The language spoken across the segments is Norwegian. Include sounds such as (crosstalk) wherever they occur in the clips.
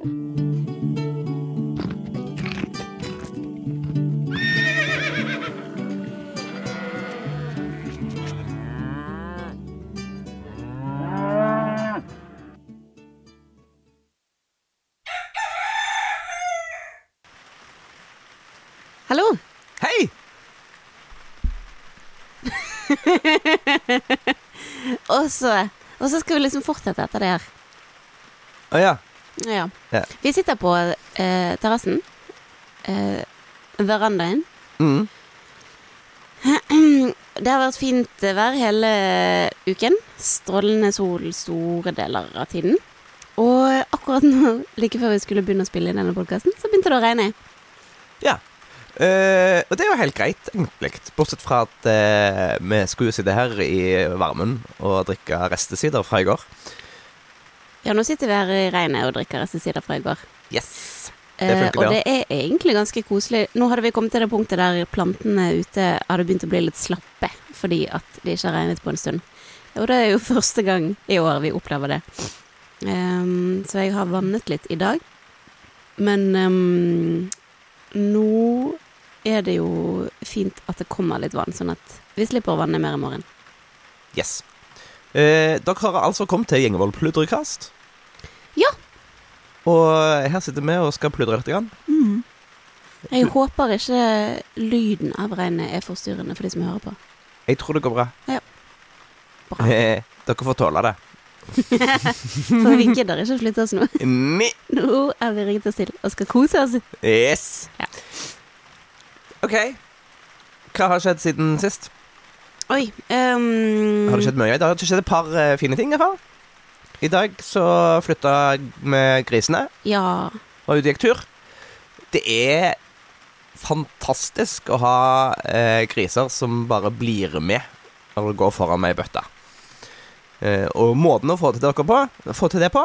Hallo! Hei! (laughs) Og så, og så skal vi liksom fortsette etter det her. Å ja. Ja. Ja. Vi sitter på eh, terrassen. Eh, verandaen. Mm. (clears throat) Det har vært fint vær hele uken. Strålende sol store deler av tiden. Og akkurat nå, like før vi skulle begynne å spille inn denne podkasten, så begynte det å regne. Ja. Eh, og det er jo helt greit, egentlig. Bortsett fra at eh, vi skulle sitte her i varmen og drikke restesider fra i går. Ja, nå sitter vi her i regnet og drikker restesider fra i går. Yes. Eh, Det funker, og det det er egentlig ganske koselig. Nå hadde vi kommet til det punktet der plantene ute hadde begynt å bli litt slappe fordi at det ikke har regnet på en stund. Og det er jo (laughs) første gang i år vi opplever det. Um, så jeg har vannet litt i dag. Men um, nå er det jo fint at det kommer litt vann, sånn at vi slipper å vanne mer i morgen. Yes. Eh, dere har altså kommet til Gjengevold pludrekast. Ja. Og her sitter vi og skal pludre litt. Grann. Jeg håper ikke lyden av regnet er forstyrrende for de som hører på. Jeg tror det går bra. Bra. Eh, dere får tåle det. (laughs) For vi gidder ikke å flytte oss nå. Nå er vi rigget oss til og skal kose oss. Yes. Ja. OK. Hva har skjedd siden sist? Oi. ehm, Har det skjedd mye? Det har skjedd et par eh, fine ting. i hvert fall. I dag så flytta jeg med grisene Ja. og ut og gikk tur. Det er fantastisk å ha eh, griser som bare blir med når du går foran meg i bøtta. Eh, og måten å få til, dere på, få til det på,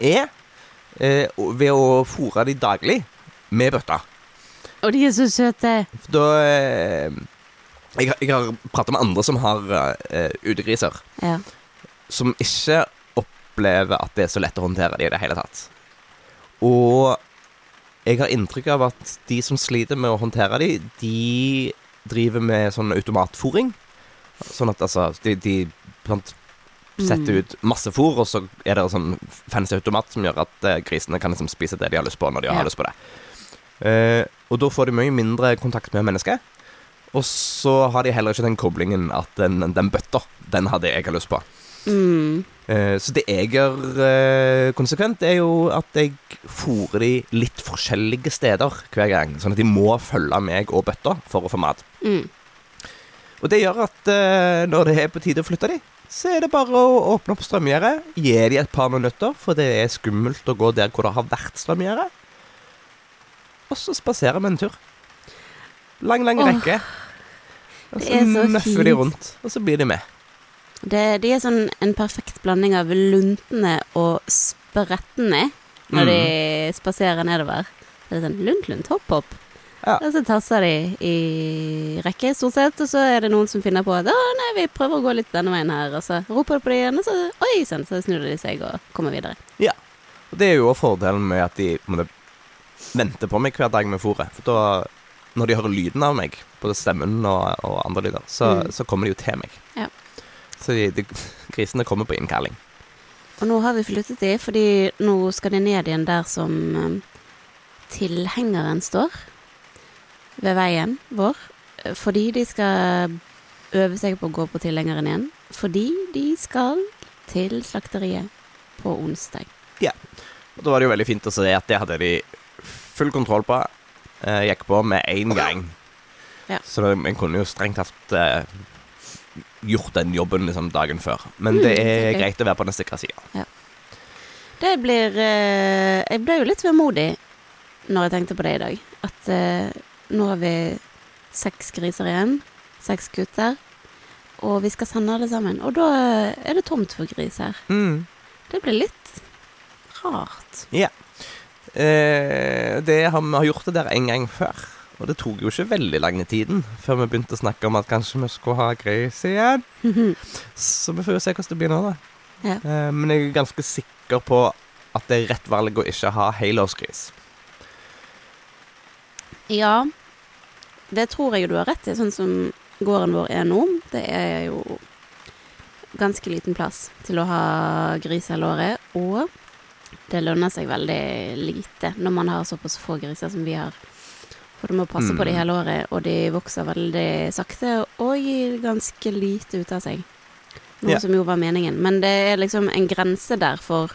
er eh, ved å fôre de daglig med bøtta. Og de er så søte. Da eh, Jeg, jeg har prata med andre som har uh, utegriser, Ja. som ikke opplever at det er så lett å håndtere de i det hele tatt. Og jeg har inntrykk av at de som sliter med å håndtere de, de driver med sånn automatfòring. Sånn at altså De, de sant, setter Mm. ut masse fôr, og så er det en sånn fancy automat som gjør at eh, grisene kan liksom spise det de har lyst på, når de Ja. har lyst på det. Eh, og da får de mye mindre kontakt med mennesket. Og så har de heller ikke den koblingen at den, den bøtta, den hadde jeg lyst på. Mm. Eh, så det jeg gjør eh, konsekvent, er jo at jeg fôrer de litt forskjellige steder hver gang. Sånn at de må følge meg og bøtta for å få mat. Mm. Og det gjør at eh, når det er på tide å flytte de, så er det bare å åpne opp strømgjerdet, gi de et par minutter, for det er skummelt å gå der hvor det har vært strømgjerde. Og så spaserer vi en tur. Lang, lang rekke. Og så så møffer de rundt, og så blir de med. Det, de er sånn en perfekt blanding av luntne og sprettende når Mm. de spaserer nedover. Det er sånn lunt, lunt, hopp, hopp. Ja. Og så tasser de i rekke, stort sett, og så er det noen som finner på at 'Å, nei, vi prøver å gå litt denne veien her', og så roper du på dem igjen, og så Oi sann, så snur de seg og kommer videre. Ja. Og det er jo fordelen med at de må vente på meg hver dag med fôret. For da, når de hører lyden av meg, både stemmen og, og andre lyder, så, Mm. så kommer de jo til meg. Ja. Så de, de, grisene kommer på innkalling. Og nå har vi flyttet de, fordi nå skal de ned igjen der som eh, tilhengeren står. Ved veien vår. Fordi de skal øve seg på å gå på tilhengeren igjen. Fordi de skal til slakteriet på onsdag. Ja. Og da var det jo veldig fint å se at det hadde de full kontroll på. Eh, gikk på med én gang. Ja. Så det, en kunne jo strengt tatt eh, gjort den jobben liksom dagen før. Men det Mm, er ok. greit å være på den sikre sida. Det blir eh, Jeg ble jo litt vemodig når jeg tenkte på det i dag. At eh, nå har vi seks griser igjen. Seks gutter. Og vi skal sende alle sammen. Og da er det tomt for gris her. Mm. Det blir litt rart. Eh, det har, vi har gjort det der en gang før. Og det tok jo ikke veldig lang tiden før vi begynte å snakke om at kanskje vi skulle ha gris igjen. Så vi får jo se hvordan det blir nå, da. Ja. Eh, men jeg er ganske sikker på at det er rett valg å ikke ha helårsgris. Ja, det tror jeg jo du har rett i, sånn som gården vår er nå. Det er jo ganske liten plass til å ha gris hele året, og det lønner seg veldig lite når man har såpass få griser som vi har. For du må passe på de Mm. hele året, og de vokser veldig sakte og gir ganske lite ut av seg. Noe Ja. som jo var meningen. Men det er liksom en grense der for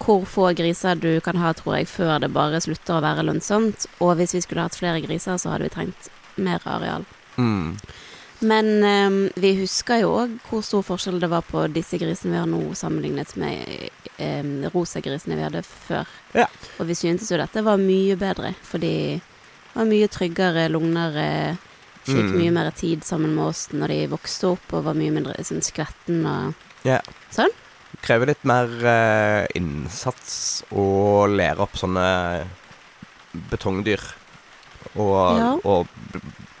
hvor få griser du kan ha, tror jeg, før det bare slutter å være lønnsomt. Og hvis vi skulle hatt flere griser, så hadde vi trengt mer areal. Mm. Men um, vi husker jo òg hvor stor forskjell det var på disse grisene vi har nå, sammenlignet med um, rosagrisene vi hadde før. Ja. Og vi syntes jo dette var mye bedre, fordi det var mye tryggere, lugnere. Fikk Mm. mye mer tid sammen med oss når de vokste opp, og var mye mindre sånn skvetten og Ja. sånn. Krever litt mer uh, innsats å lære opp sånne betongdyr. Og, Ja. og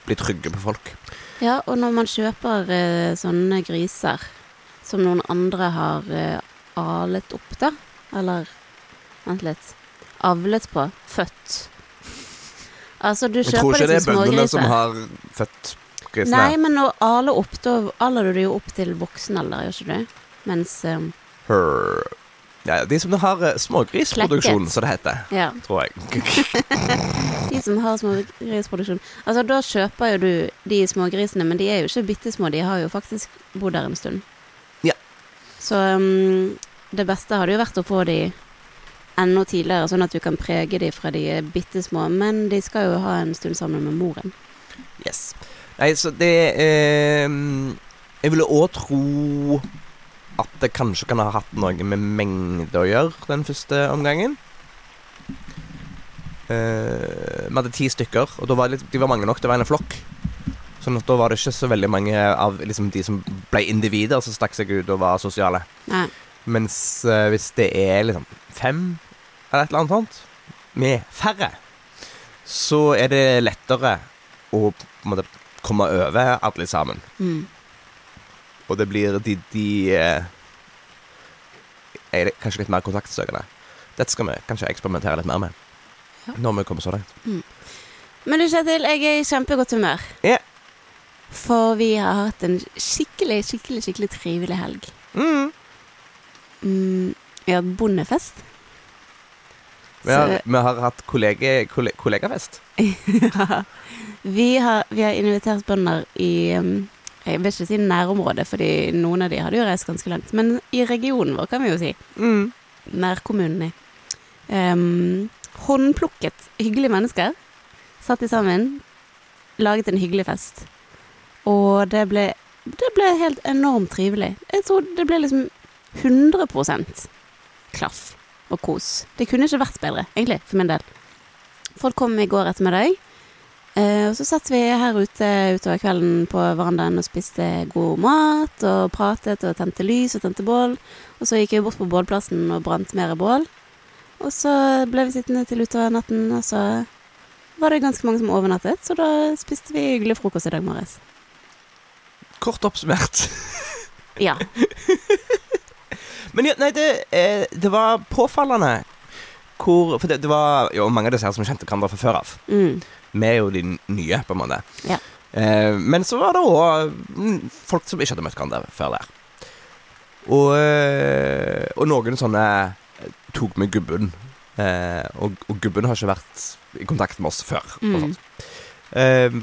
bli trygge på folk. Ja, og når man kjøper eh, sånne griser som noen andre har eh, alet opp, da, eller vent litt, avlet på, født Altså, du Jeg tror ikke det liksom er bøndene som har født grisene. Nei, men å ale opp, da aler du det jo opp til voksen alder, gjør ikke du? Mens eh, Her. Ja, de som har eh, smågrisproduksjon, Klekket. som det heter, Ja, tror jeg. (laughs) de som har smågrisproduksjon. Altså, da kjøper jo du de smågrisene, men de er jo ikke bitte små, de har jo faktisk bodd der en stund. Ja. Så um, det beste hadde jo vært å få de enda tidligere, sånn at du kan prege de fra de er bitte små, men de skal jo ha en stund sammen med moren. Yes. Nei, så det eh, Jeg ville òg tro at det kanskje kan ha hatt noe med mengde å gjøre den første omgangen. Uh, vi hadde ti stykker, og var litt, de var mange nok. Det var en flokk. Sånn at da var det ikke så veldig mange av liksom, de som ble individer, som stakk seg ut og var sosiale. Nei. Mens uh, hvis det er liksom fem eller et eller annet sånt, med færre, så er det lettere å måte komme over alle sammen. Mm. Og det blir de, de eh, er kanskje litt mer kontaktsøkende. Dette skal vi kanskje eksperimentere litt mer med. Ja. Når vi kommer så langt. Men du Kjetil, jeg er i kjempegodt humør. Yeah. For vi har hatt en skikkelig, skikkelig, skikkelig trivelig helg. Mm. Mm, vi har hatt bondefest. Vi, har, vi har hatt kollege, kolle, kollegafest. (laughs) Ja. vi, har, vi har invitert bønder i um, Jeg vil ikke si nærområdet, fordi noen av de hadde jo reist ganske langt. Men i regionen vår, kan vi jo si. Mm. Nærkommunene. Um, håndplukket hyggelige mennesker. Satt de sammen. Laget en hyggelig fest. Og det ble, det ble helt enormt trivelig. Jeg tror det ble liksom 100% klaff og kos. Det kunne ikke vært bedre, egentlig, for min del. Folk kom i går ettermiddag. Eh, og så satt vi her ute utover kvelden på verandaen og spiste god mat og pratet og tente lys og tente bål. Og så gikk vi bort på bålplassen og brant mer bål. Og så ble vi sittende til utover natten, og så var det ganske mange som overnattet. Så da spiste vi hyggelig frokost i dag morges. Kort oppsummert. Ja. (laughs) Men ja, nei, det, eh, det var påfallende hvor For det, det var jo mange av disse her som kjente hverandre fra før av. Mm. Vi er jo de nye, på en måte. Ja. Eh, men så var det òg folk som ikke hadde møtt hverandre før der. Og, eh, og noen sånne eh, tok med gubben. Eh, og, og gubben har ikke vært i kontakt med oss før. Mm. Eh,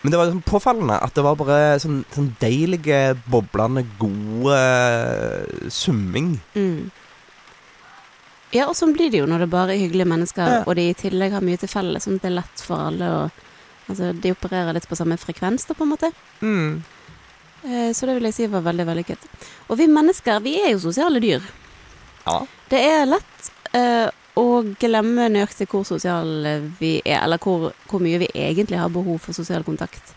men det var liksom påfallende at det var bare sånn, sånn deilige, boblende, gode eh, summing. Mm. Ja, og sånn blir det jo når det bare er hyggelige mennesker, Ja. og de i tillegg har mye til felles, sånn at det er lett for alle å Altså, de opererer litt på samme frekvens, da, på en måte. Mm. Eh, så det vil jeg si var veldig vellykket. Og vi mennesker, vi er jo sosiale dyr. Ja. Det er lett eh, å glemme nøyaktig hvor sosiale vi er, eller hvor, hvor mye vi egentlig har behov for sosial kontakt.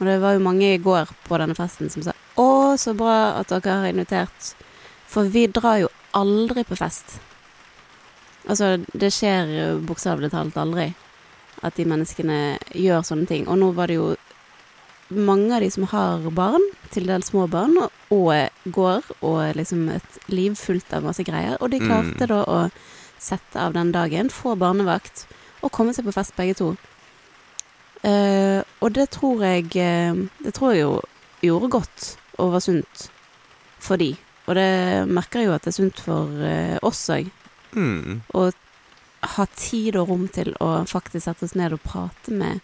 Og det var jo mange i går på denne festen som sa 'Å, så bra at dere har invitert', for vi drar jo aldri på fest. Altså, det skjer bokstavelig talt aldri at de menneskene gjør sånne ting. Og nå var det jo mange av de som har barn, til dels små barn, og, og går og liksom et liv fullt av masse greier. Og de Mm. klarte da å sette av den dagen, få barnevakt og komme seg på fest begge to. Uh, og det tror jeg eh, Det tror jeg jo gjorde godt og var sunt for de. Og det merker jeg jo at det er sunt for uh, oss òg. Mm. Og ha tid og rom til å faktisk sette oss ned og prate med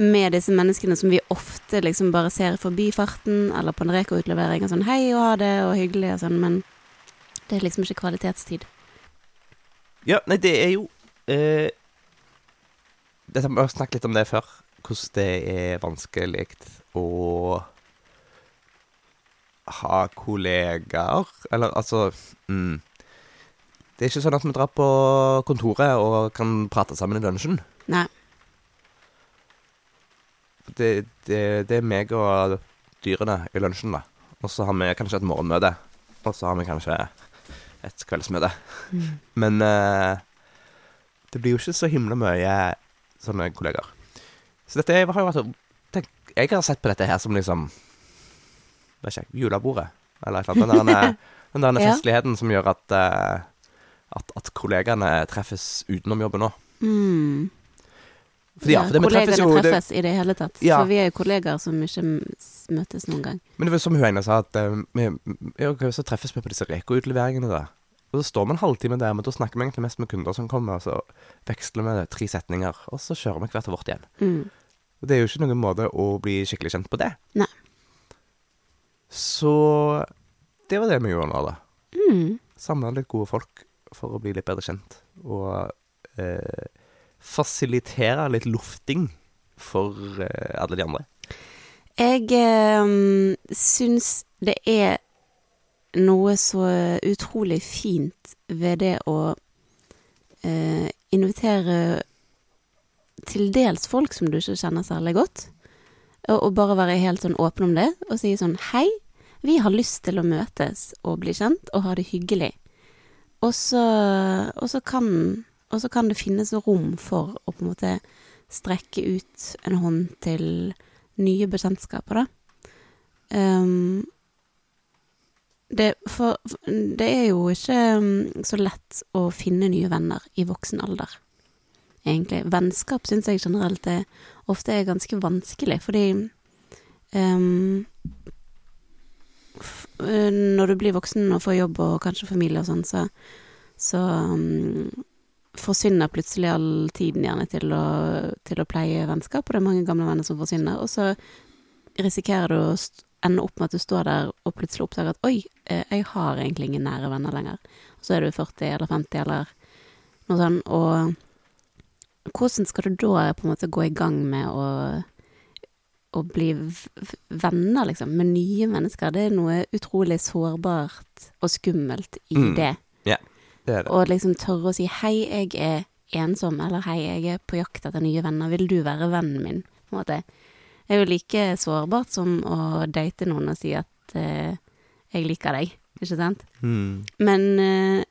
med disse menneskene som vi ofte liksom bare ser i forbifarten, eller på en Reko-utlevering og sånn hei og ha det og hyggelig og sånn, men det er liksom ikke kvalitetstid. Ja, nei, det er jo eh, dette, Vi har snakket litt om det før. Hvordan det er vanskelig å ha kollegaer. Eller altså mm. Det er ikke sånn at vi drar på kontoret og kan prate sammen i lunsjen. Nei. Det, det, det er meg og dyrene i lunsjen, da. Og så har vi kanskje et morgenmøte. Og så har vi kanskje et kveldsmøte. Men uh, det blir jo ikke så himla mye sånne kollegaer. Så dette har jo vært tenk, Jeg har sett på dette her som liksom Vet ikke, jeg, julebordet. Eller et eller annet. Den der, den der (laughs) festligheten som gjør at, eh, at At kollegaene treffes utenom jobben òg. Mm. Fordi, ja, for det, kollegene treffes jo det, treffes i det hele tatt. Ja. For vi er jo kollegaer som ikke møtes noen gang. Men det var som hun ene sa, at uh, vi, så treffes vi på disse Reko-utleveringene, da. Og så står vi en halvtime der, men da snakker vi egentlig mest med kunder som kommer, og så veksler vi tre setninger, og så kjører vi hvert vårt igjen. Mm. Og det er jo ikke noen måte å bli skikkelig kjent på det. Nei. Så det var det vi gjorde nå, da. Mm. Samla litt gode folk for å bli litt bedre kjent. Og eh, fasilitere litt lufting for eh, alle de andre. Jeg eh, syns det er noe så utrolig fint ved det å eh, invitere til dels folk som du ikke kjenner særlig godt, og, og bare være helt sånn åpen om det, og si sånn hei, vi har lyst til å møtes og bli kjent og ha det hyggelig. Og så, og så kan og så kan det finnes rom for å på en måte strekke ut en hånd til nye bekjentskaper, da. Um, det, for, det er jo ikke mm, så lett å finne nye venner i voksen alder, egentlig. Vennskap syns jeg generelt er, ofte er ganske vanskelig, fordi ehm, eh, Når du blir voksen og får jobb og kanskje familie og sånn, så, så um, forsvinner plutselig all tiden gjerne til å, til å pleie vennskap, og det er mange gamle venner som forsvinner, og så risikerer du å ende opp med at du står der og plutselig oppdager at oi, eh, jeg har egentlig ingen nære venner lenger. Og så er du 40 eller 50 eller noe sånt, og hvordan skal du da på en måte gå i gang med å å bli venner, liksom, med nye mennesker, det er noe utrolig sårbart og skummelt i Mm. det. Det er det. Og liksom tørre å si 'hei, jeg er ensom', eller 'hei, jeg er på jakt etter nye venner, vil du være vennen min?' på en måte. Det er jo like sårbart som å date noen og si at uh, 'jeg liker deg', ikke sant? Mm. Men uh,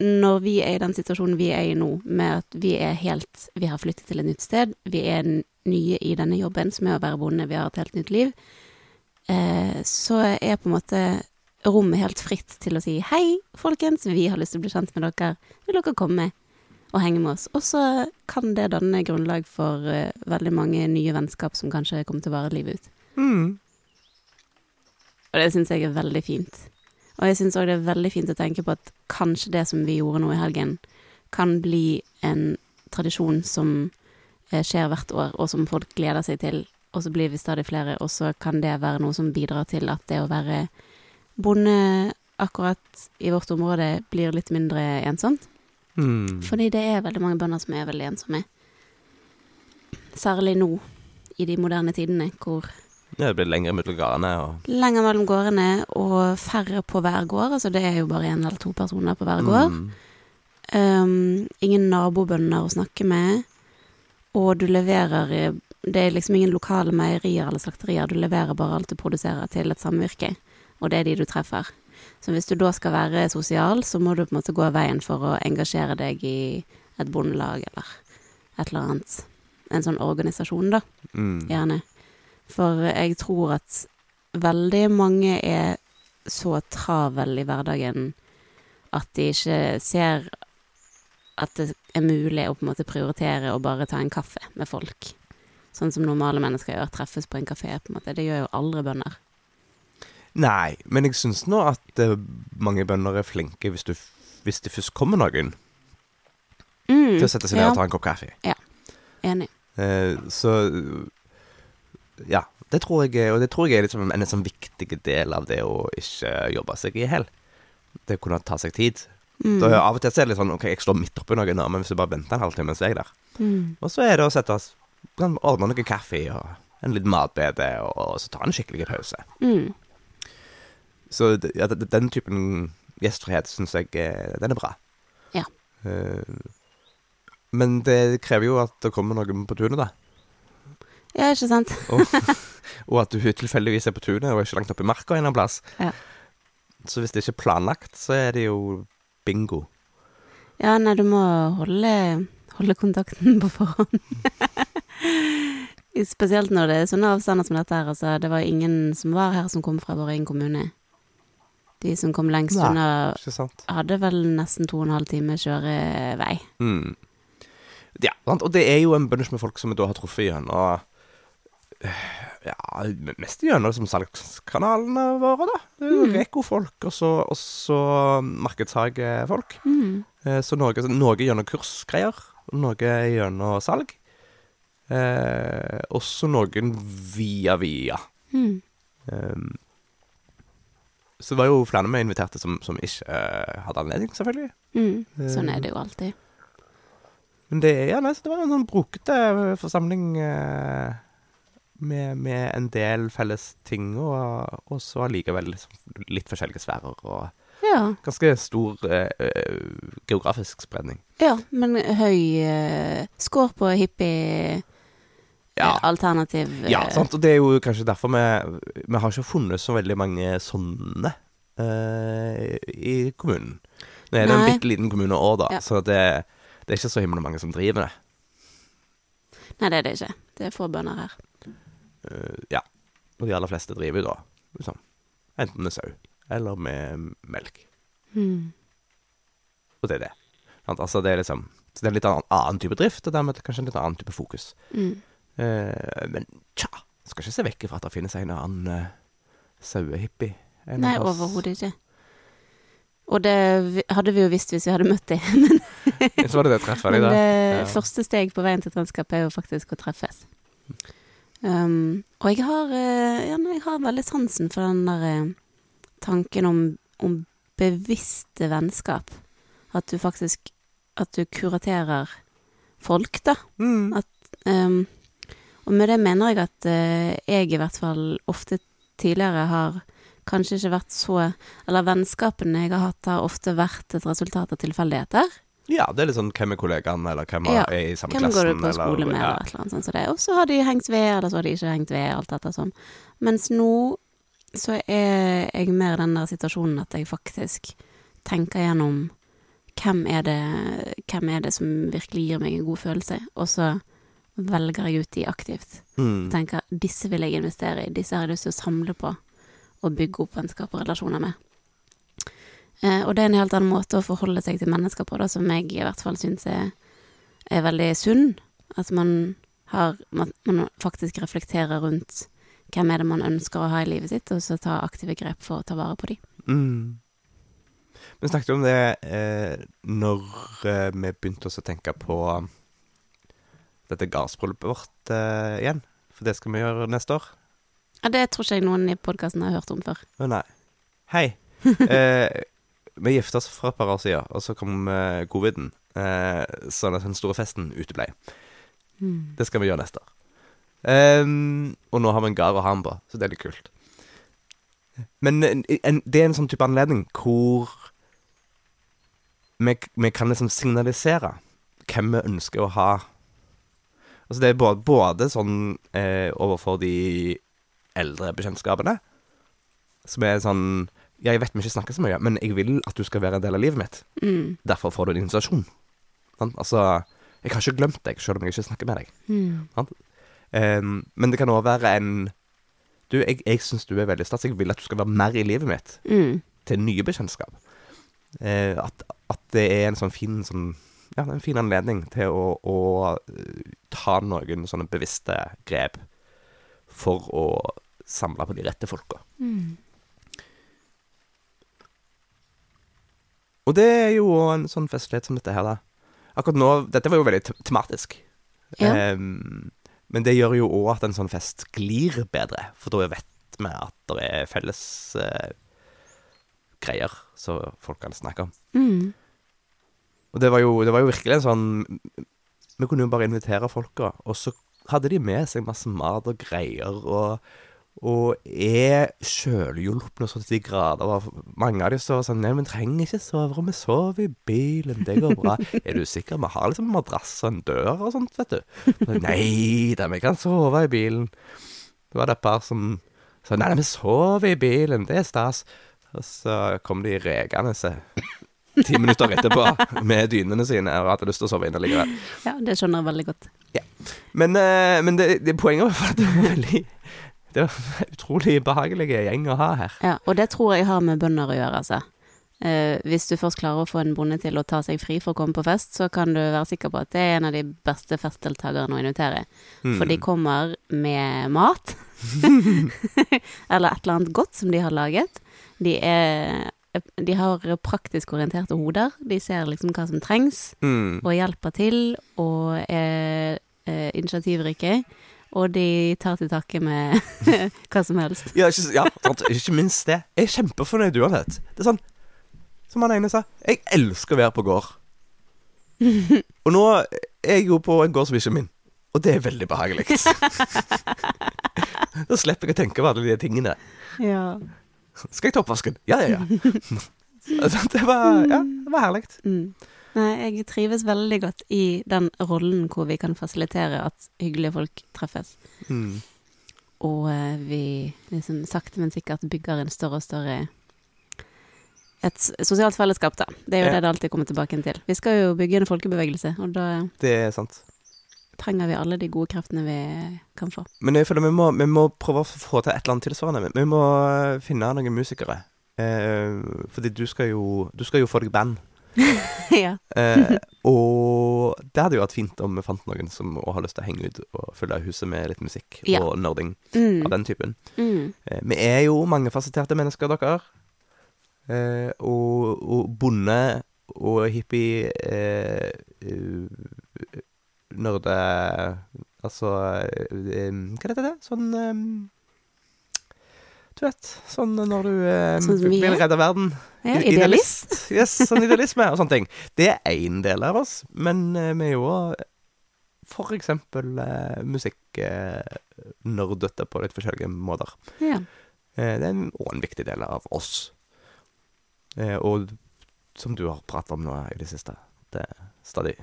når vi er i den situasjonen vi er i nå, med at vi er helt Vi har flyttet til et nytt sted, vi er nye i denne jobben som er å være bonde, vi har et helt nytt liv, eh, så er på en måte rommet helt fritt til å si hei, folkens, vi har lyst til å bli kjent med dere, vil dere komme og henge med oss? Og så kan det danne grunnlag for eh, veldig mange nye vennskap som kanskje kommer til å vare livet ut. Mm. Og det syns jeg er veldig fint. Og jeg syns òg det er veldig fint å tenke på at kanskje det som vi gjorde nå i helgen, kan bli en tradisjon som skjer hvert år, og som folk gleder seg til, og så blir vi stadig flere, og så kan det være noe som bidrar til at det å være bonde akkurat i vårt område blir litt mindre ensomt. Mm. Fordi det er veldig mange bønder som er veldig ensomme. Særlig nå, i de moderne tidene, hvor Ja, det blir lenger mellom gårdene og lenger mellom gårdene og færre på hver gård. Altså det er jo bare én eller to personer på hver gård. Mm. Um, ingen nabobønder å snakke med. Og du leverer eh, Det er liksom ingen lokale meierier eller slakterier. Du leverer bare alt du produserer til et samvirke, og det er de du treffer. Så hvis du da skal være sosial, så må du på en måte gå veien for å engasjere deg i et bondelag eller et eller annet. En sånn organisasjon, da, Mm. gjerne. For jeg tror at veldig mange er så travel i hverdagen at de ikke ser at det er mulig å på en måte prioritere å bare ta en kaffe med folk. Sånn som normale mennesker gjør, treffes på en kafé, på en måte. Det gjør jo aldri bønder. Nei, men jeg syns nå at uh, mange bønder er flinke hvis, du, hvis det først kommer noen Mm, til å sette seg ned ja, og ta en kopp kaffe. Ja, Enig. Uh, så ja. Det tror jeg og det tror jeg er liksom en, en sånn viktig del av det å ikke jobbe seg i hjel. Det å kunne ta seg tid. Mm, Da, av og til så er det litt sånn OK, jeg står midt oppi noe nå, men hvis jeg bare venter en halvtime, så er jeg der. mm, Og så er det å sette oss kan Ordne noe kaffe og en liten matbete, og, så ta en skikkelig pause. mm. Så ja, den typen gjestfrihet syns jeg eh, den er bra. Ja. Eh, men det krever jo at det kommer noen på tunet, da. Ja, ikke sant? (laughs) Og, og at du tilfeldigvis er på tunet og ikke langt oppe i marka en eller annen plass. Ja. Så hvis det ikke er planlagt, så er det jo bingo. Ja, nei, du må holde, holde kontakten på forhånd. (laughs) Spesielt når det er sånne avstander som dette her. Altså, det var ingen som var her som kom fra vår egen kommune. De som kom lengst Nei. unna, hadde vel nesten to og en halv time kjørevei. Mm. Ja, sant? og det er jo en bunch med folk som vi da har truffet gjennom Ja, mest gjennom som salgskanalene våre, da. Mm. Reko-folk, og så, og så markedshagefolk. Mm. Eh, Så noe, noe gjennom kursgreier, noe gjennom salg. Eh, også noen via via. Mm. Eh, så det var jo flere vi inviterte som, som ikke eh, hadde anledning, selvfølgelig. Mm. Sånn er det jo alltid. Men det, ja, nei, det var en sånn brokete forsamling eh, med, med en del felles ting, og, og så allikevel liksom litt forskjellige sfærer, og Ja, ganske stor eh, eh, geografisk spredning. ja men høy uh, score på hippie Ja. eh, alternativ eh, Ja, sant, og det er jo kanskje derfor vi, vi har ikke funnet så veldig mange sånne eh, i kommunen. Nå er det en Nei. bitte liten kommune òg, da, Ja. så det, det er ikke så himla mange som driver det. Nei, det er det ikke. Det er få bønder her. Eh, ja. Og de aller fleste driver jo da liksom, enten med sau eller med melk. Mm. Og det er det. Altså, det er liksom så det er en litt annen, annen type drift, og dermed kanskje en litt annen type fokus. Mm. Eh, men tja, skal ikke se vekk fra at det finnes en annen uh, sauehippie. Nei, overhodet ikke. Og det hadde vi jo visst hvis vi hadde møtt dem. (laughs) Men, Så var det det treffet men det Ja. første steg på veien til et vennskap er jo faktisk å treffes. Um, og jeg har, eh, ja, nei, jeg har veldig sansen for den der eh, tanken om, om bevisste vennskap. At du faktisk At du kuraterer folk, da. Mm. Um, og med det mener jeg at uh, jeg i hvert fall ofte tidligere har kanskje ikke vært så Eller vennskapene jeg har hatt, har ofte vært et resultat av tilfeldigheter. Ja, det er litt sånn hvem er kollegaen, eller hvem Ja, er i samme Hvem klassen. går du på skole med, ja. eller et eller annet sånt som det. Og så har de hengt ved, eller så har de ikke hengt ved, alt dette sånn. Mens nå så er jeg mer i den der situasjonen at jeg faktisk tenker gjennom hvem er det, hvem er det som virkelig gir meg en god følelse, og så velger jeg ut de aktivt. Mm. tenker disse vil jeg investere i, disse har jeg lyst til å samle på og bygge opp vennskap og relasjoner med. Eh, og det er en helt annen måte å forholde seg til mennesker på, da, som jeg i hvert fall syns er, er veldig sunn. At man har man, faktisk reflekterer rundt hvem er det man ønsker å ha i livet sitt, og så ta aktive grep for å ta vare på de. Mm. Vi snakket om det eh, når eh, vi begynte oss å tenke på dette gardsbryllupet vårt eh, igjen. For det skal vi gjøre neste år. Ja, det tror ikke jeg noen i podkasten har hørt om før. Å nei. Hei. (laughs) Eh, vi gifta oss for et par år siden, og så kom uh, coviden. Uh, sånn at den store festen uteblei. Mm. Det skal vi gjøre neste år. Um, og nå har vi en gard å ha den på, så det er litt kult. Men en, en, det er en sånn type anledning hvor vi, vi kan liksom signalisere hvem vi ønsker å ha. Altså det er både, både sånn eh, overfor de eldre bekjentskapene, som er sånn Ja, jeg vet vi ikke snakker så mye, men jeg vil at du skal være en del av livet mitt. Mm. Derfor får du en invitasjon. Sånn? Altså, jeg har ikke glemt deg, selv om jeg ikke snakker med deg. Mm. Em, men det kan òg være en Du, jeg, jeg syns du er veldig stas. Jeg vil at du skal være mer i livet mitt. Mm. Til nye bekjentskap. Uh, at, at det er en sånn fin sånn Ja, en fin anledning til å, å eh, ta noen sånne bevisste grep for å samle på de rette folka. Mm. Og det er jo en sånn festlighet som dette her, da. Akkurat nå Dette var jo veldig tematisk. Ja. Um, men det gjør jo òg at en sånn fest glir bedre, for da vet vi at det er felles uh, greier som folk kan snakke om. Mm. Og det var, jo, det var jo virkelig en sånn Vi kunne jo bare invitere folka, og så hadde de med seg masse mat og greier, og, og er sjølhjulpne så til de grader. Og mange av de står sånn Nei, vi trenger ikke soverom, vi sover i bilen, det går bra. er du sikker? Vi har liksom madrass og en dør og sånt, vet du. Nei da, vi kan sove i bilen. Det var det et par som sa nei, nei, vi sover i bilen, det er stas. Og så kom de rekende ti minutter etterpå med dynene sine og hadde lyst til å sove inne likevel. Ja, det skjønner jeg veldig godt. Men, eh, men det, det poenget var at det var veldig Det er en (laughs) utrolig behagelig gjeng å ha her. Ja, og det tror jeg har med bønder å gjøre, altså. Eh, hvis du først klarer å få en bonde til å ta seg fri for å komme på fest, så kan du være sikker på at det er en av de beste festdeltakerne å invitere. Mm. For de kommer med mat. (laughs) (laughs) eller et eller annet godt som de har laget. De er De har praktisk orienterte hoder. De ser liksom hva som trengs, Mm. og hjelper til, og er eh, initiativrike. Og de tar til takke med (laughs) hva som helst. Ja, ikke, ja ikke minst det. Jeg er kjempefornøyd uansett. Det er sånn Som han ene sa, jeg elsker å være på gård. (laughs) Og nå er jeg jo på en gård som ikke er min, og det er veldig behagelig. (laughs) da slipper jeg å tenke på alle de tingene. Ja. Skal jeg ta oppvasken? Ja, ja, ja. Det var, ja, det var herlig. Mm. Nei, jeg trives veldig godt i den rollen hvor vi kan fasilitere at hyggelige folk treffes. Mm. Og eh, vi liksom sakte, men sikkert bygger en større og større Et sosialt fellesskap, da. Det er jo Ja. det det alltid kommer tilbake til. Vi skal jo bygge en folkebevegelse, og da Det er sant. trenger vi alle de gode kreftene vi kan få. Men jeg føler vi må, vi må prøve å få til et eller annet tilsvarende. Vi må finne noen musikere. Eh, fordi du skal jo Du skal jo få deg band. (laughs) ja. (laughs) Eh, og det hadde jo vært fint om vi fant noen som har lyst til å henge ut og fylle huset med litt musikk Ja. og nerding Mm. av den typen. Mm. Eh, vi er jo mangefasetterte mennesker, dere. Eh, og, og bonde og hippie eh, eh, Nerde Altså eh, Hva heter det? Sånn Du vet, sånn når du eh, Sånn vi vil redde verden. ja idealist. idealist. Yes, sånn idealisme og sånne ting. Det er én del av oss, men eh, vi er jo òg for eksempel eh, musikknerdete på litt forskjellige måter. Ja. Eh, det er en- òg en viktig del av oss. Eh, og som du har pratet om nå i det siste, det er stadig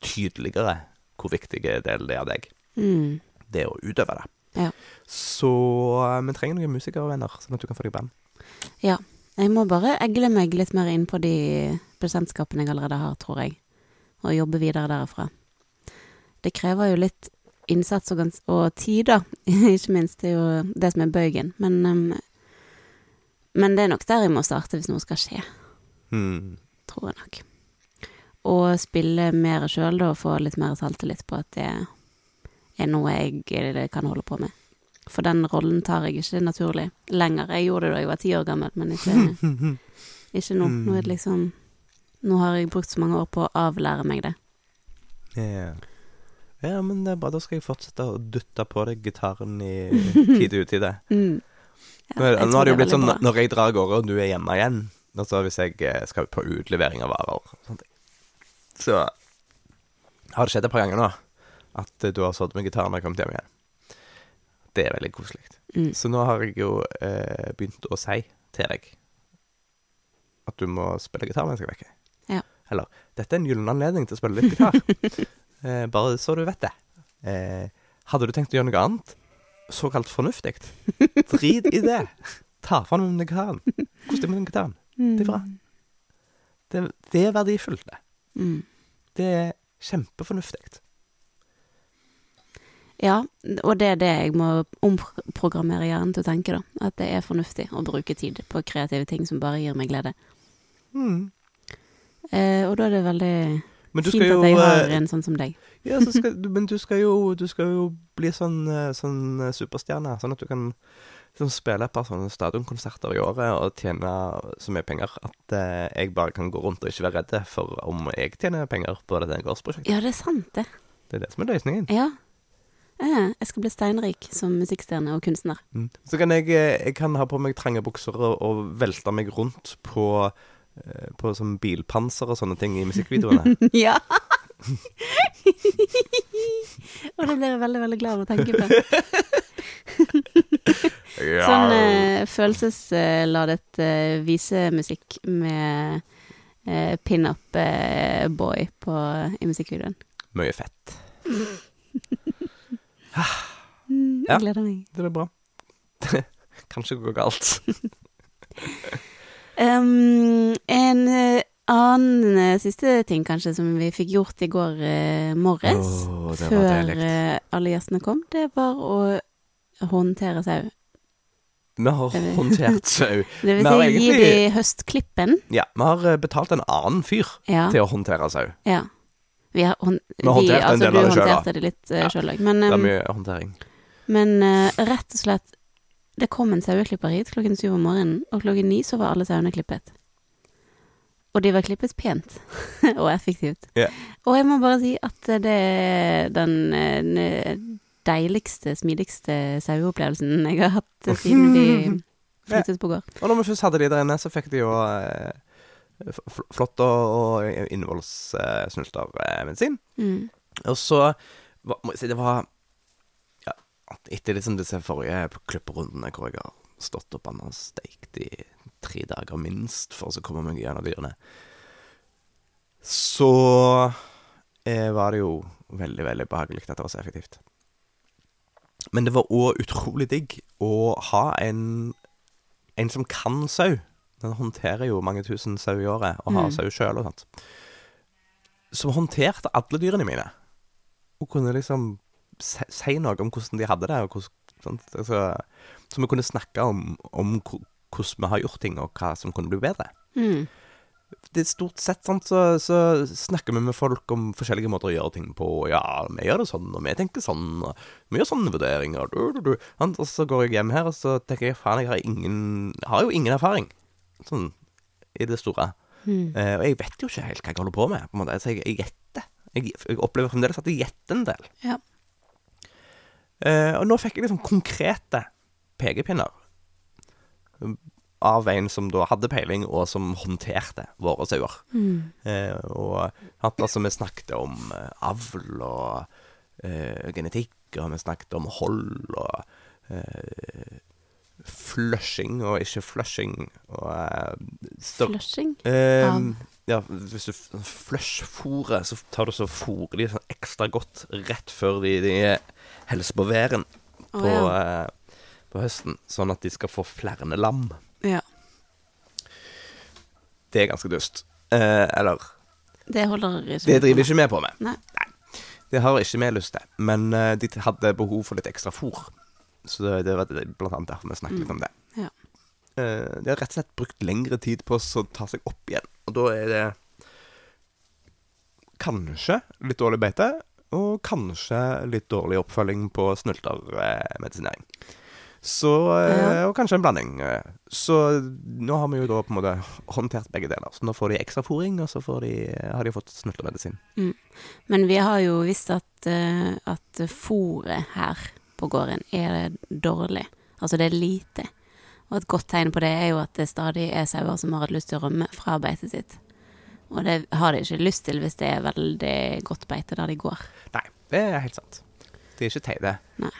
tydeligere hvor viktig del det er av deg. Mm. Det å utøve det. Ja. Så eh, vi trenger noen musikervenner, sånn at du kan få deg band. Jeg må bare egle meg litt mer inn på de bekjentskapene jeg allerede har, tror jeg. Og jobbe videre derfra. Det krever jo litt innsats og, og tid, da. (laughs) Ikke minst. Det er jo det som er bøygen. Men, um, men det er nok der jeg må starte hvis noe skal skje. Hmm. Tror jeg nok. Og spille mer sjøl, da, og få litt mer selvtillit på at det er noe jeg eh, kan holde på med. For den rollen tar jeg ikke naturlig lenger. Jeg gjorde det da jeg var ti år gammel, men ikke, (laughs) ikke nå. Nå er det liksom Nå har jeg brukt så mange år på å avlære meg det. Ja. ja, men det er bra. Da skal jeg fortsette å dytte på deg gitaren i (laughs) tid og utide. Mm. Ja, Nå, nå har det jo blitt sånn bra. når jeg drar av gårde, og du er hjemme igjen Altså hvis jeg eh, skal på utlevering av varer. Så har det skjedd et par ganger nå at du har sittet med gitaren og kommet hjem igjen. Det er veldig koselig. Mm. Så nå har jeg jo eh, begynt å si til deg at du må spille gitar mens jeg er vekke. Ja. Eller dette er en gyllen anledning til å spille litt gitar. (laughs) eh, bare så du vet det. Eh, hadde du tenkt å gjøre noe annet, såkalt fornuftig, drit i det. Ta fram gitaren. Kos deg med den gitaren. Det er bra. Det, det er verdifullt, det. Mm. Det er kjempefornuftig. Ja, og det er det jeg må omprogrammere hjernen til å tenke, da. At det er fornuftig å bruke tid på kreative ting som bare gir meg glede. Mm. Eh, og da er det veldig fint jo at jeg har eh, en sånn som deg. (laughs) Ja, så skal, du- men du skal jo, du skal jo bli sånn, eh, sånn eh, superstjerne, sånn at du kan liksom spille et par sånne stadionkonserter i året og tjene så mye penger at eh, jeg bare kan gå rundt og ikke være redd for om jeg tjener penger på dette gårdsprosjektet. Ja, det er sant, det. Det er det som er løsningen. Ja. Eh, jeg skal bli steinrik som musikkstjerne og kunstner. Mm. Så kan jeg, eh, jeg kan ha på meg trange bukser og, og velte meg rundt på, eh, på sånn bilpanser og sånne ting i musikkvideoene. (laughs) ja! (laughs) og det blir jeg veldig, veldig glad av å tenke på. (laughs) Sånn eh, følelsesladet eh, visemusikk med eh, pin-up-boy på i musikkvideoen. Mye fett. Mm, jeg Ja. gleder meg. Det er bra. (laughs) Kanskje det går galt. (laughs) Um, en eh, annen eh, siste ting kanskje som vi fikk gjort i går eh, morges, oh, før eh, alle gjestene kom, det var å håndtere sau. Vi har håndtert (laughs) sau. Det vil si, egentlig... gi de høstklippen. Ja, vi har eh, betalt en annen fyr Ja. til å håndtere sau. ja. Vi har, hånd, Vi har håndtert en altså, del av det selv, da. håndterte det litt uh, Ja. sjøl òg. Men, Det er um, mye håndtering. men uh, rett og slett Det kom en saueklipper hit klokken syv om morgenen, og klokken ni så var alle sauene klippet. Og de var klippet pent (laughs) og effektivt. Yeah. Og jeg må bare si at det er den eh, deiligste, smidigste saueopplevelsen jeg har hatt siden vi (laughs) flyttet på gård. Og når vi først hadde de der inne, så fikk de jo eh, flott og, og innvollssnultermedisin. Mm. Og så var- må jeg si det var ja, Etter liksom disse forrige klipperundene hvor jeg har stått og banna og steikt i tre dager minst for å komme meg gjennom dyrene, så eh, var det jo veldig, veldig behagelig at det var så effektivt. Men det var òg utrolig digg å ha en, en som kan sau. Den håndterer jo mange tusen sau i året, og har Mm. sau sjøl og sånt. Som håndterte alle dyrene mine. Og kunne liksom si, si noe om hvordan de hadde det. Og hvordan, sånt, Altså, så vi kunne snakke om, om hvordan vi har gjort ting, og hva som kunne bli bedre. Mm. Det er Stort sett sant, så, så snakker vi med folk om forskjellige måter å gjøre ting på. Ja, vi gjør det sånn, og vi tenker sånn, og vi gjør sånne vurderinger. Du, du, du. Og så går jeg hjem her, og så tenker jeg faen, jeg har, ingen, har jo ingen erfaring. Sånn i det store. Mm. Eh, og jeg vet jo ikke helt hva jeg holder på med. På en måte. Så jeg, jeg gjetter. Jeg, jeg opplever fremdeles at jeg gjetter en del. Ja. Eh, og nå fikk jeg liksom konkrete pekepinner um, av en som da hadde peiling, og som håndterte våre sauer. Mm. Eh, og altså, vi snakket om eh, avl og eh, genetikk, og vi snakket om hold og eh, flushing og ikke flushing. Og uh, Flushing? Eh, ja. ja, hvis du flush-fôrer, så tar du så fôrer de sånn ekstra godt rett før de, de helser på væren på, på, ja. uh, på høsten, sånn at de skal få flere lam. ja. Det er ganske dust. Uh, eller Det holder ikke. Det driver ikke vi på med. Nei. Det har ikke vi lyst til. Men de hadde behov for litt ekstra fôr. Så det, det var det- blant annet derfor vi snakket litt om det. Ja. Uh, de har rett og slett brukt lengre tid på å ta seg opp igjen. Og da er det kanskje litt dårlig beite, og kanskje litt dårlig oppfølging på snultermedisinering. Så eh. Og kanskje en blanding. eh. Så nå har vi jo da på en måte håndtert begge deler. Så nå får de ekstra fôring, og så får de, har de fått snultermedisin. Men vi har jo visst at, uh, at fòret her på gården er det dårlig. Altså det er lite. Og et godt tegn på det er jo at det stadig er sauer som har hatt lyst til å rømme fra beitet sitt. Og det har de ikke lyst til hvis det er veldig godt beite der de går. Nei, det er helt sant. De er ikke teite.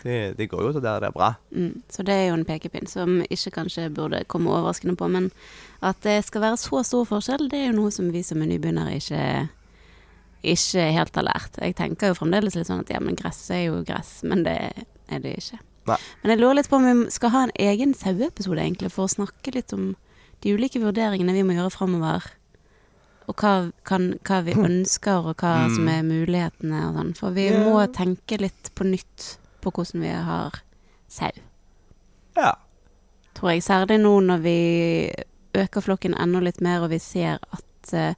De, de går jo til der det er bra. Mm. Så det er jo en pekepinn som ikke kanskje burde komme overraskende på. Men at det skal være så stor forskjell, det er jo noe som vi som er nybegynnere ikke, ikke helt har lært. Jeg tenker jo fremdeles litt sånn at ja, men gress er jo gress, men det er det ikke. Nei. Men jeg lurer litt på om vi skal ha en egen saueepisode, egentlig, for å snakke litt om de ulike vurderingene vi må gjøre framover. Og hva, kan, hva vi (laughs) ønsker, og hva Mm. som er mulighetene og sånn. For vi yeah. må tenke litt på nytt på hvordan vi har sau. Ja. Tror jeg. Særlig nå når vi øker flokken enda litt mer, og vi ser at uh,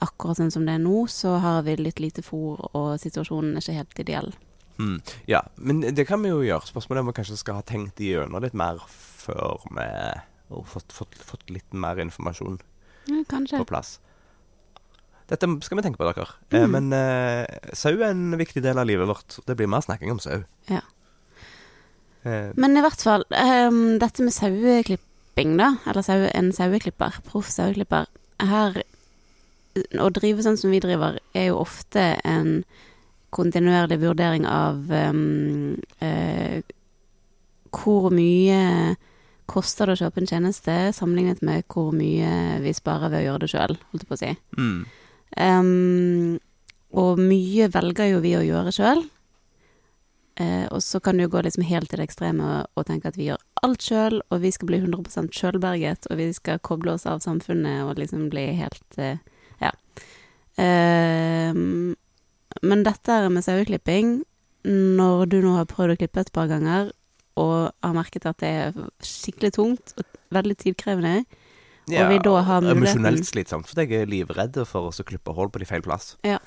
akkurat sånn som det er nå, så har vi litt lite fôr, og situasjonen er ikke helt ideell. Hmm. ja. Men det kan vi jo gjøre. Spørsmålet er om vi kanskje skal ha tenkt gjennom litt mer før vi har fått, fått, fått litt mer informasjon Ja, kanskje. på plass. Dette skal vi tenke på, dere. Eh, Mm. men eh, sau er en viktig del av livet vårt. Det blir mer snakking om sau. Ja. Eh, Men i hvert fall, um, dette med saueklipping, da, eller sau, en saueklipper, proff saueklipper Her Å drive sånn som vi driver, er jo ofte en kontinuerlig vurdering av um, uh, hvor mye koster det å kjøpe en tjeneste, sammenlignet med hvor mye vi sparer ved å gjøre det sjøl, holdt jeg på å si. mm. Um, og mye velger jo vi å gjøre sjøl. Uh, og så kan det jo gå liksom helt til det ekstreme og, og tenke at vi gjør alt sjøl, og vi skal bli 100% sjølberget, og vi skal koble oss av samfunnet og liksom bli helt uh, Ja. Ehm, men dette her med saueklipping, når du nå har prøvd å klippe et par ganger, og har merket at det er skikkelig tungt og veldig tidkrevende, Og vi da har muligheten- Emosjonelt slitsomt, for jeg er livredd for å klippe hull på de feil plass. Ja.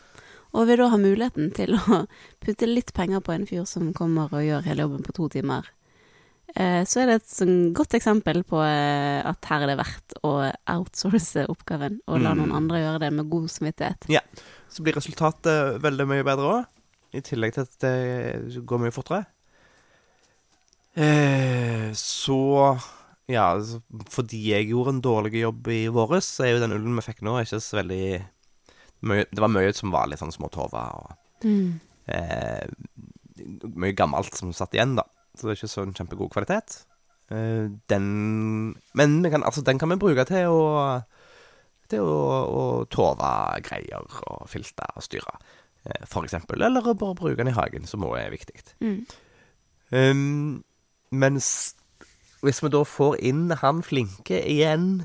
Og vi da har muligheten til å putte litt penger på en fyr som kommer og gjør hele jobben på to timer, så er det et sånn godt eksempel på eh, at her er det verdt å outsource oppgaven og la Mm. noen andre gjøre det med god samvittighet. Så blir resultatet veldig mye bedre òg. I tillegg til at det går mye fortere. Eh, så Ja, altså, fordi jeg gjorde en dårlig jobb i våres, så er jo den ullen vi fikk nå, ikke så veldig mye, Det var mye som var litt sånn småtova og Mm. eh, Mye gammelt som satt igjen, da. Så det er ikke sånn kjempegod kvalitet. Eh, den Men kan, altså, den kan vi bruke til å Til å, å tove greier og filte og styre, eh, for eksempel. Eller å bare bruke den i hagen, som òg er viktig. Mm. Um, mens hvis vi da får inn han flinke igjen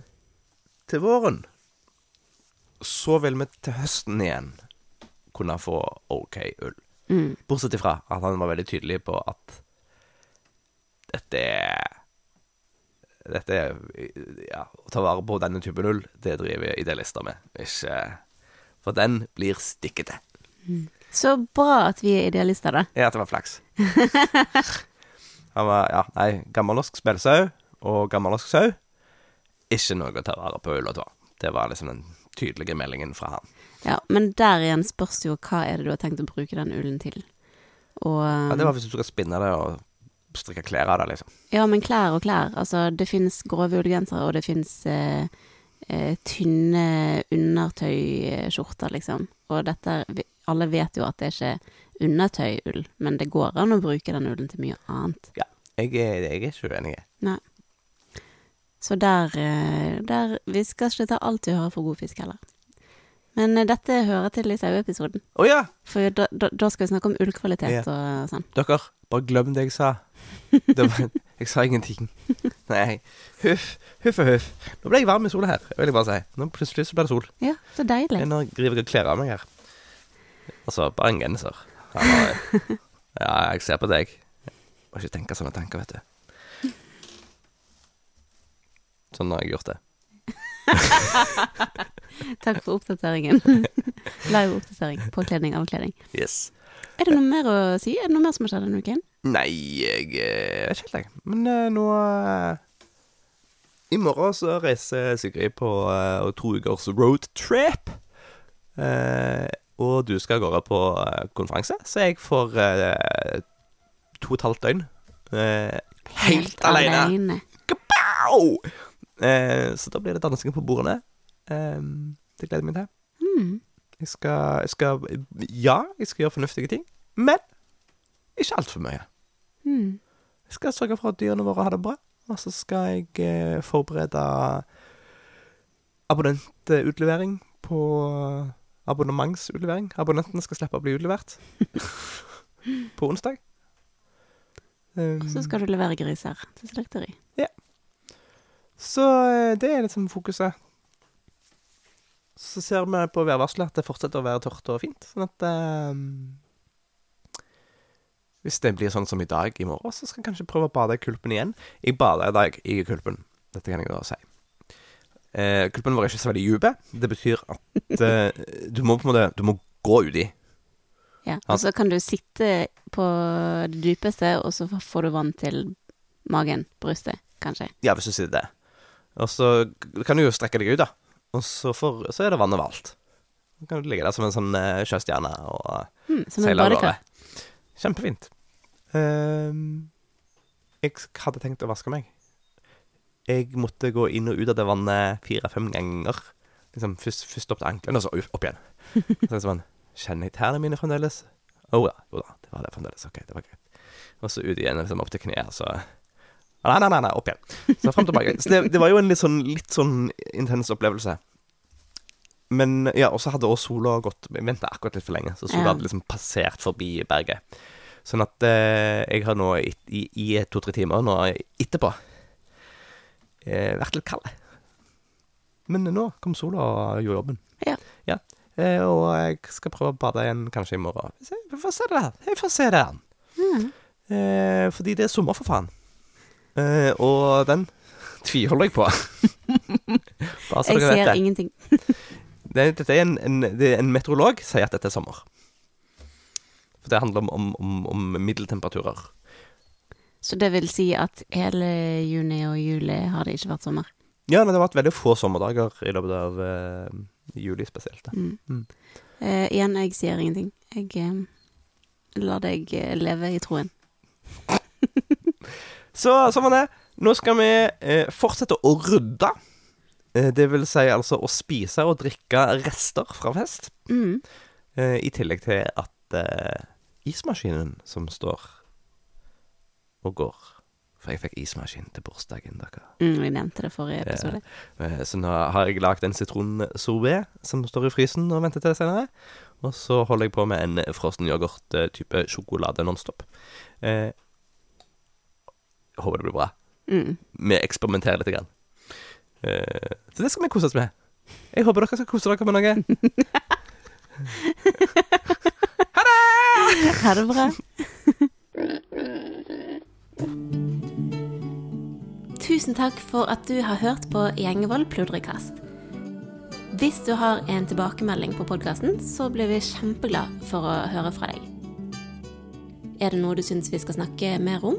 til våren, så vil vi til høsten igjen kunne få OK ull. Mm. Bortsett ifra at han var veldig tydelig på at dette er Dette er Ja, å ta vare på denne typen ull, det driver idealister med. Ikke For den blir stikkete. Så bra at vi er idealister, da. Ja, det var flaks. Han var, ja, nei, gammelnorsk spelsau og gammelnorsk sau. Ikke noe å ta vare på ull og tå. Det var liksom den tydelige meldingen fra han. Ja, men der igjen spørs jo hva er det du har tenkt å bruke den ullen til. Og Ja, det var hvis du skal spinne det og strikke klær av det, liksom. Ja, men klær og klær. Altså, det finnes grove ullgensere, og det finnes eh, eh, tynne undertøyskjorter, liksom. Og dette Alle vet jo at det ikke er undertøyull, men det går an å bruke den ullen til mye annet. Jeg er, jeg er ikke uenig. Så der, eh, der Vi skal ikke ta alt vi hører for god fisk heller. Men eh, dette hører til i saueepisoden. Å ja! For da, da, da skal vi snakke om ullkvalitet Ja. og sånn. Dere, bare glem det jeg sa. Det var, (laughs) jeg sa ingenting. Nei. Huff, huff og huff. Nå ble jeg varm i sola her, vil jeg bare si. Nå plutselig så ble det sol. Ja, så deilig. Nå driver jeg og kler av meg her. Altså, bare en genser. Ja, (laughs) ja, jeg ser på deg. Må ikke tenke sånne tanker, vet du. Sånn har jeg gjort det. (laughs) (laughs) Takk for oppdateringen. (laughs) Live oppdatering. Påkledning, avkledning. Yes. Er det noe mer å si? Er det noe mer som har skjedd denne uken? Nei, jeg eh, vet ikke helt, jeg. Men uh, nå uh, I morgen så reiser Sigrid på uh, to ukers roadtrip. Uh, og du skal av gårde på konferanse, så jeg får to og et halvt døgn eh, helt, alene. Kapow! Eh, så da blir det dansing på bordene. Eh, det gleder jeg meg til. Mm. Jeg skal, jeg skal Ja, jeg skal gjøre fornuftige ting, men ikke altfor mye. Mm. Jeg skal sørge for at dyrene våre har det bra, og så skal jeg eh, forberede abonnentutlevering på Abonnementsutlevering. Abonnentene skal slippe å bli utlevert (laughs) på onsdag. Um, Og så skal du levere griser til slakteri. Så eh, det er liksom fokuset. Så ser vi på værvarselet at det fortsetter å være tørt og fint, sånn at eh, Hvis det blir sånn som i dag i morgen, så skal jeg kanskje prøve å bade i kulpen igjen. Jeg bada i dag i kulpen. Dette kan jeg da si. Eh, kulpen er ikke så veldig dyp. Det betyr at eh, du må på en måte Du må gå uti. Ja. Og så kan du sitte på det dypeste, og så får du vann til magen, brystet, kanskje. Ja, hvis du sitter der. Og så kan du jo strekke deg ut, da. Og så, for, så er det vann valgt. Så kan du ligge der som en sånn uh, sjøstjerne og mm, seile av gårde. Kjempefint. Um, jeg hadde tenkt å vaske meg. Jeg måtte gå inn og ut av det vannet fire-fem ganger. Liksom først, først opp til ankelen, og så opp igjen. (laughs) Så er sånn Kjenner jeg tærne mine fremdeles? Å ja. Jo da, det var det fremdeles. OK, det var greit. Og så ut igjen, liksom opp til kneet, så Nei, nei, nei, nei, opp igjen. Så frem tilbake. Så det, det var jo en litt sånn, litt sånn intens opplevelse. Men ja, og så hadde også sola gått Vi venta akkurat litt for lenge, så sola Ja. hadde liksom passert forbi berget. Sånn at eh, jeg har nå i, i, i to-tre timer nå etterpå eh, vært litt kald. Men nå kom sola og gjorde jobben. Ja. Eh, og jeg skal prøve å bade igjen kanskje i morgen. Vi får se det. Jeg får se det. Hmm. Eh, fordi det er sommer, for faen. Eh, og den tviholder jeg på. (laughs) Bare så Jeg dere vet ser det. ingenting. det. Dette er en, en, det er en meteorolog sier at dette er sommer. For det handler om, om, om, om middeltemperaturer. Så det vil si at hele juni og juli har det ikke vært sommer? Ja, men det har vært veldig få sommerdager i løpet av uh, juli spesielt. Mm. Mm. Uh, igjen, jeg sier ingenting. Jeg uh, lar deg leve i troen. (laughs) Så sånn var det. Nå skal vi eh, fortsette å rydde. Eh, det vil si altså å spise og drikke rester fra fest. Mm. Eh, I tillegg til at eh, ismaskinen som står og går For jeg fikk ismaskin til bursdagen deres. Mm, nevnte det forrige episode. Eh, Så nå har jeg lagd en sitronsorbé som står i frysen og venter til senere. Og så holder jeg på med en frossen yoghurt eh, sjokolade nonstop. Eh, håper det blir bra. Mm. Vi eksperimenterer litt. Grann. Uh, så det skal vi kose oss med. Jeg håper dere skal kose dere med noe. (laughs) Ha det bra. Tusen takk for at du har hørt på Gjengevold pludrekast. Hvis du har en tilbakemelding på podkasten, så blir vi kjempeglad for å høre fra deg. Er det noe du syns vi skal snakke mer om,